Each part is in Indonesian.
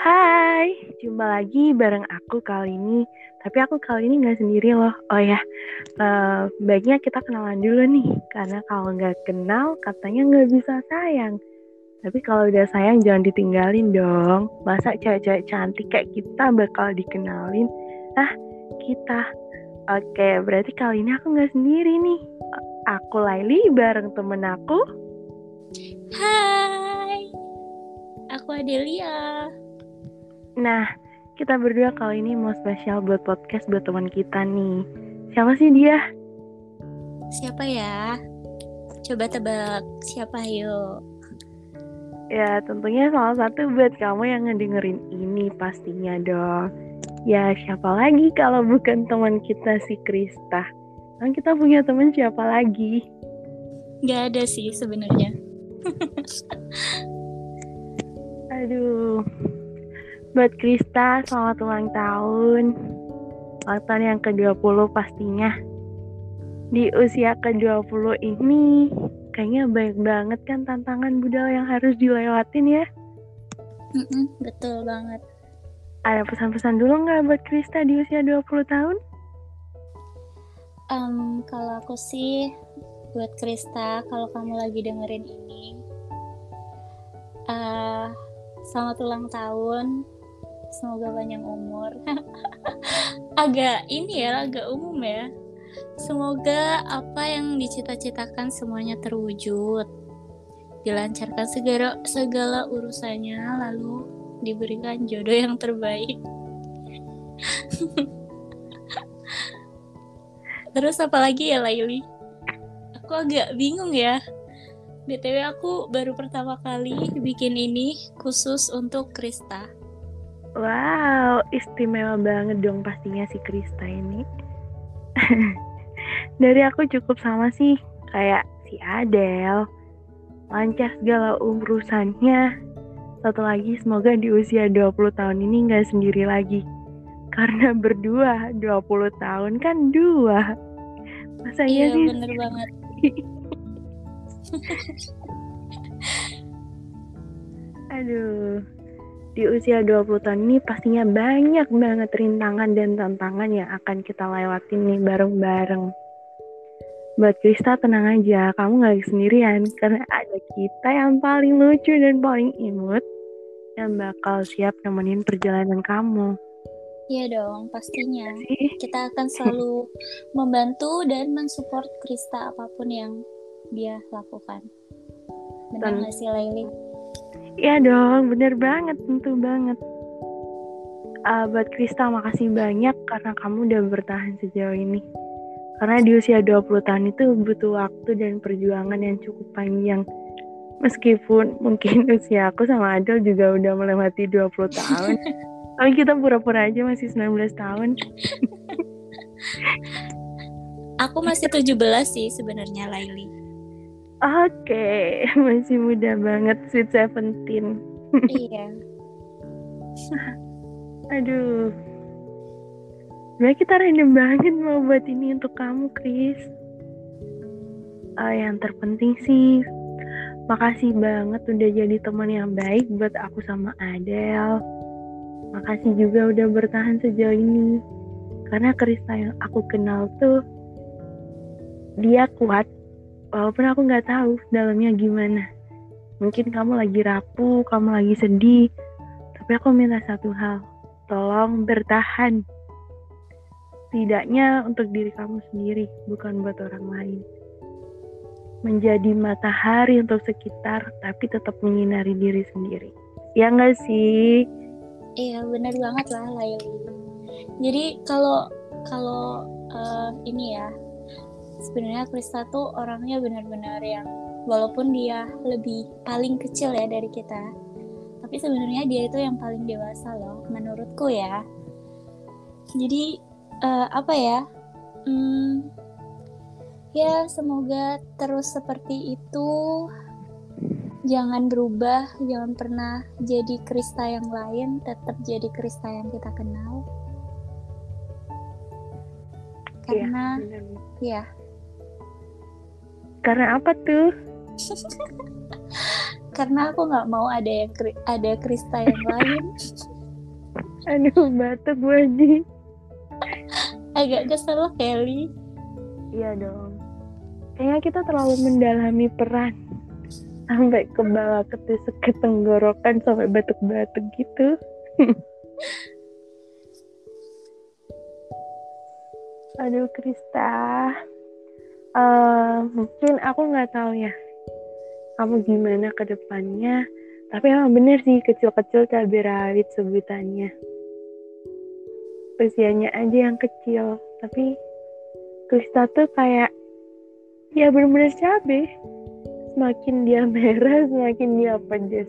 Hai, jumpa lagi bareng aku kali ini. Tapi aku kali ini nggak sendiri loh. Oh ya, uh, baiknya kita kenalan dulu nih. Karena kalau nggak kenal, katanya nggak bisa sayang. Tapi kalau udah sayang jangan ditinggalin dong. Masa cewek-cewek cantik kayak kita bakal dikenalin? Ah, kita. Oke, berarti kali ini aku nggak sendiri nih. Aku Laili bareng temen aku. Hai, aku Adelia. Nah, kita berdua kali ini mau spesial buat podcast buat teman kita nih. Siapa sih dia? Siapa ya? Coba tebak siapa yuk? Ya, tentunya salah satu buat kamu yang ngedengerin ini pastinya dong. Ya, siapa lagi kalau bukan teman kita si Krista? Kan kita punya teman siapa lagi? Gak ada sih sebenarnya. Aduh, Buat Krista, selamat ulang tahun. Ulang tahun yang ke-20 pastinya. Di usia ke-20 ini, kayaknya banyak banget kan tantangan budal yang harus dilewatin ya? Mm -mm, betul banget. Ada pesan-pesan dulu nggak buat Krista di usia 20 tahun? Um, kalau aku sih, buat Krista, kalau kamu lagi dengerin ini, uh, selamat ulang tahun semoga panjang umur. Agak ini ya agak umum ya. Semoga apa yang dicita-citakan semuanya terwujud. Dilancarkan segala segala urusannya lalu diberikan jodoh yang terbaik. Terus apa lagi ya Laili? Aku agak bingung ya. BTW aku baru pertama kali bikin ini khusus untuk Krista Wow, istimewa banget dong pastinya si Krista ini. Dari aku cukup sama sih, kayak si Adele. Lancar segala urusannya. Satu lagi, semoga di usia 20 tahun ini nggak sendiri lagi. Karena berdua, 20 tahun kan dua. Masa iya, iya sih? bener banget. Aduh di usia 20 tahun ini pastinya banyak banget rintangan dan tantangan yang akan kita lewatin nih bareng-bareng. Buat Krista tenang aja, kamu gak sendirian karena ada kita yang paling lucu dan paling imut yang bakal siap nemenin perjalanan kamu. Iya dong, pastinya. Kita akan selalu membantu dan mensupport Krista apa pun yang dia lakukan. Benar nggak sih, Laili? Iya dong, bener banget, tentu banget. Uh, buat Krista, makasih banyak karena kamu udah bertahan sejauh ini. Karena di usia 20 tahun itu butuh waktu dan perjuangan yang cukup panjang. Meskipun mungkin usia aku sama Adel juga udah melewati 20 tahun. Tapi kita pura-pura aja masih 19 tahun. aku masih 17 sih sebenarnya Laili. Oke, masih muda banget sweet seventeen. Iya. Aduh. Sebenernya kita random banget mau buat ini untuk kamu, Chris. Uh, yang terpenting sih, makasih banget udah jadi teman yang baik buat aku sama Adele. Makasih juga udah bertahan sejauh ini. Karena Krista yang aku kenal tuh, dia kuat walaupun aku nggak tahu dalamnya gimana. Mungkin kamu lagi rapuh kamu lagi sedih. Tapi aku minta satu hal. Tolong bertahan. Tidaknya untuk diri kamu sendiri bukan buat orang lain. Menjadi matahari untuk sekitar tapi tetap menyinari diri sendiri. Ya nggak sih? Iya benar banget lah Laili. Jadi kalau kalau uh, ini ya sebenarnya Krista tuh orangnya benar-benar yang walaupun dia lebih paling kecil ya dari kita tapi sebenarnya dia itu yang paling dewasa loh menurutku ya. Jadi uh, apa ya? Hmm, ya semoga terus seperti itu. Jangan berubah jangan pernah jadi Krista yang lain tetap jadi Krista yang kita kenal. Iya, karena ya, ya karena apa tuh? Karena aku nggak mau ada yang ada Krista yang lain. Aduh, batuk gue Ji. Agak kesel Kelly. Iya dong. Kayaknya kita terlalu mendalami peran. Sampai ke bawah ke ke tenggorokan sampai batuk-batuk gitu. Aduh, Krista. Uh, mungkin aku nggak tahu ya kamu gimana ke depannya. Tapi emang bener sih kecil-kecil cabai rawit sebutannya. Usianya aja yang kecil. Tapi Krista tuh kayak ya bener-bener cabai. Semakin dia merah, semakin dia pedes.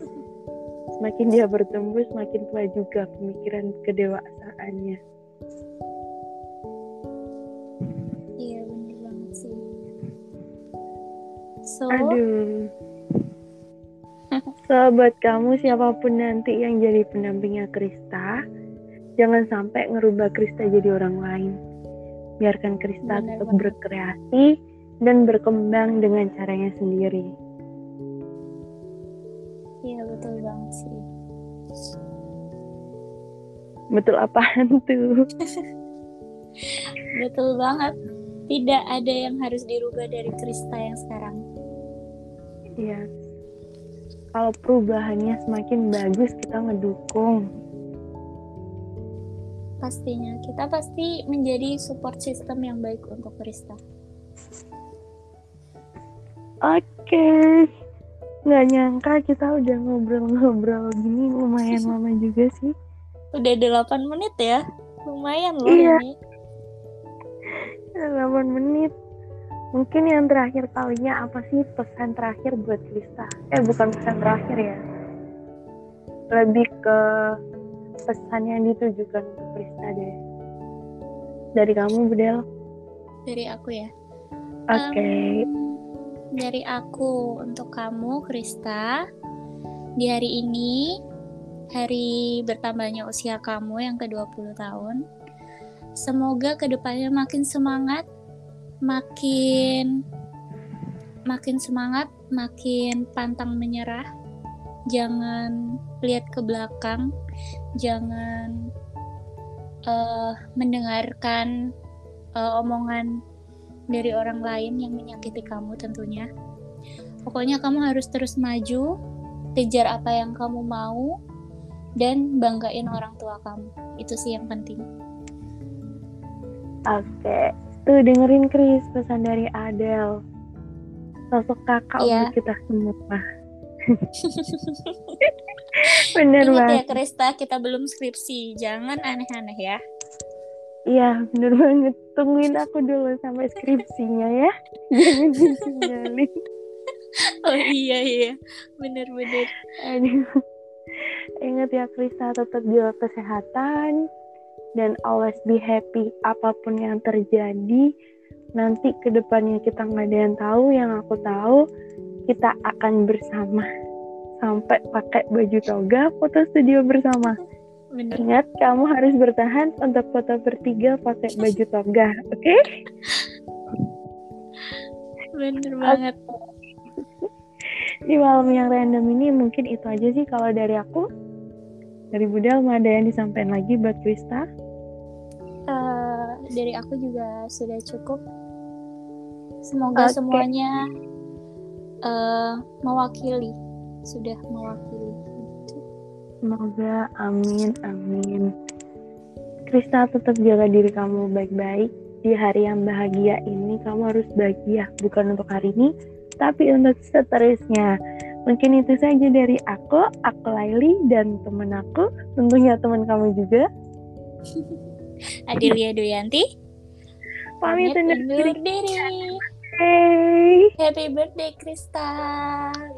Semakin dia bertumbuh, semakin tua juga pemikiran kedewasaannya. So, Aduh. So, buat kamu siapa pun nanti yang jadi pendampingnya Krista, jangan sampai ngerubah Krista jadi orang lain. Biarkan Krista Benar tetap banget. berkreasi dan berkembang dengan caranya sendiri. iya betul banget sih. Betul apaan tuh? Betul banget. Tidak ada yang harus dirubah dari Krista yang sekarang. Iya. Kalau perubahannya semakin bagus, kita ngedukung. Pastinya kita pasti menjadi support system yang baik untuk Krista. Oke. Nggak nyangka kita udah ngobrol-ngobrol gini lumayan lama juga sih. Udah 8 menit ya. Lumayan loh Iya. ini. 8 menit. Mungkin yang terakhir kalinya apa sih pesan terakhir buat Krista? Eh bukan pesan terakhir ya. Lebih ke pesan yang ditujukan untuk Krista deh. Dari kamu, Budel. Dari aku ya. Oke. Em, dari aku untuk kamu, Krista, di hari ini, hari bertambahnya usia kamu yang ke-20 tahun, semoga ke depannya makin semangat, makin makin semangat, makin pantang menyerah. Jangan lihat ke belakang, jangan eh, mendengarkan eh, omongan dari orang lain yang menyakiti kamu tentunya. Pokoknya kamu harus terus maju, kejar apa yang kamu mau, dan banggain orang tua kamu. Itu sih yang penting. Oke. Tuh dengerin Kris pesan dari Adele. Sosok kakak Iya. buat kita semua. Bener Ingat ya. Krista, kita belum skripsi. Jangan aneh-aneh ya. Iya, bener banget. Tungguin aku dulu sampai skripsinya ya. Jangan ditinggalin. Oh iya iya, bener-bener. Aduh. Ingat ya Krista tetap jaga kesehatan dan always be happy apa pun yang terjadi. Nanti ke depannya kita nggak ada yang tahu, yang aku tahu kita akan bersama sampai pakai baju toga foto studio bersama. Bener, Ingat kamu harus bertahan untuk foto bertiga pakai baju toga, oke? bener banget. Di malam yang random ini mungkin itu aja sih kalau dari aku. Dari Budal ada yang disampaikan lagi buat Krista? Dari aku juga sudah cukup. Semoga Oke. semuanya eh, mewakili, sudah mewakili. Semoga amin amin. Krista tetap jaga diri kamu baik-baik. Di hari yang bahagia ini kamu harus bahagia bukan untuk hari ini, tapi untuk seterusnya. Mungkin itu saja dari aku, aku Laili dan temen aku, tentunya teman kamu juga. Adelia Duyanti, Pamit undur diri. Hey, Happy birthday Krista.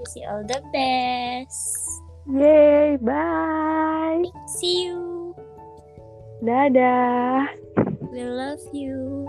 Wish you all the best. yay, bye, See you. dadah. We love you.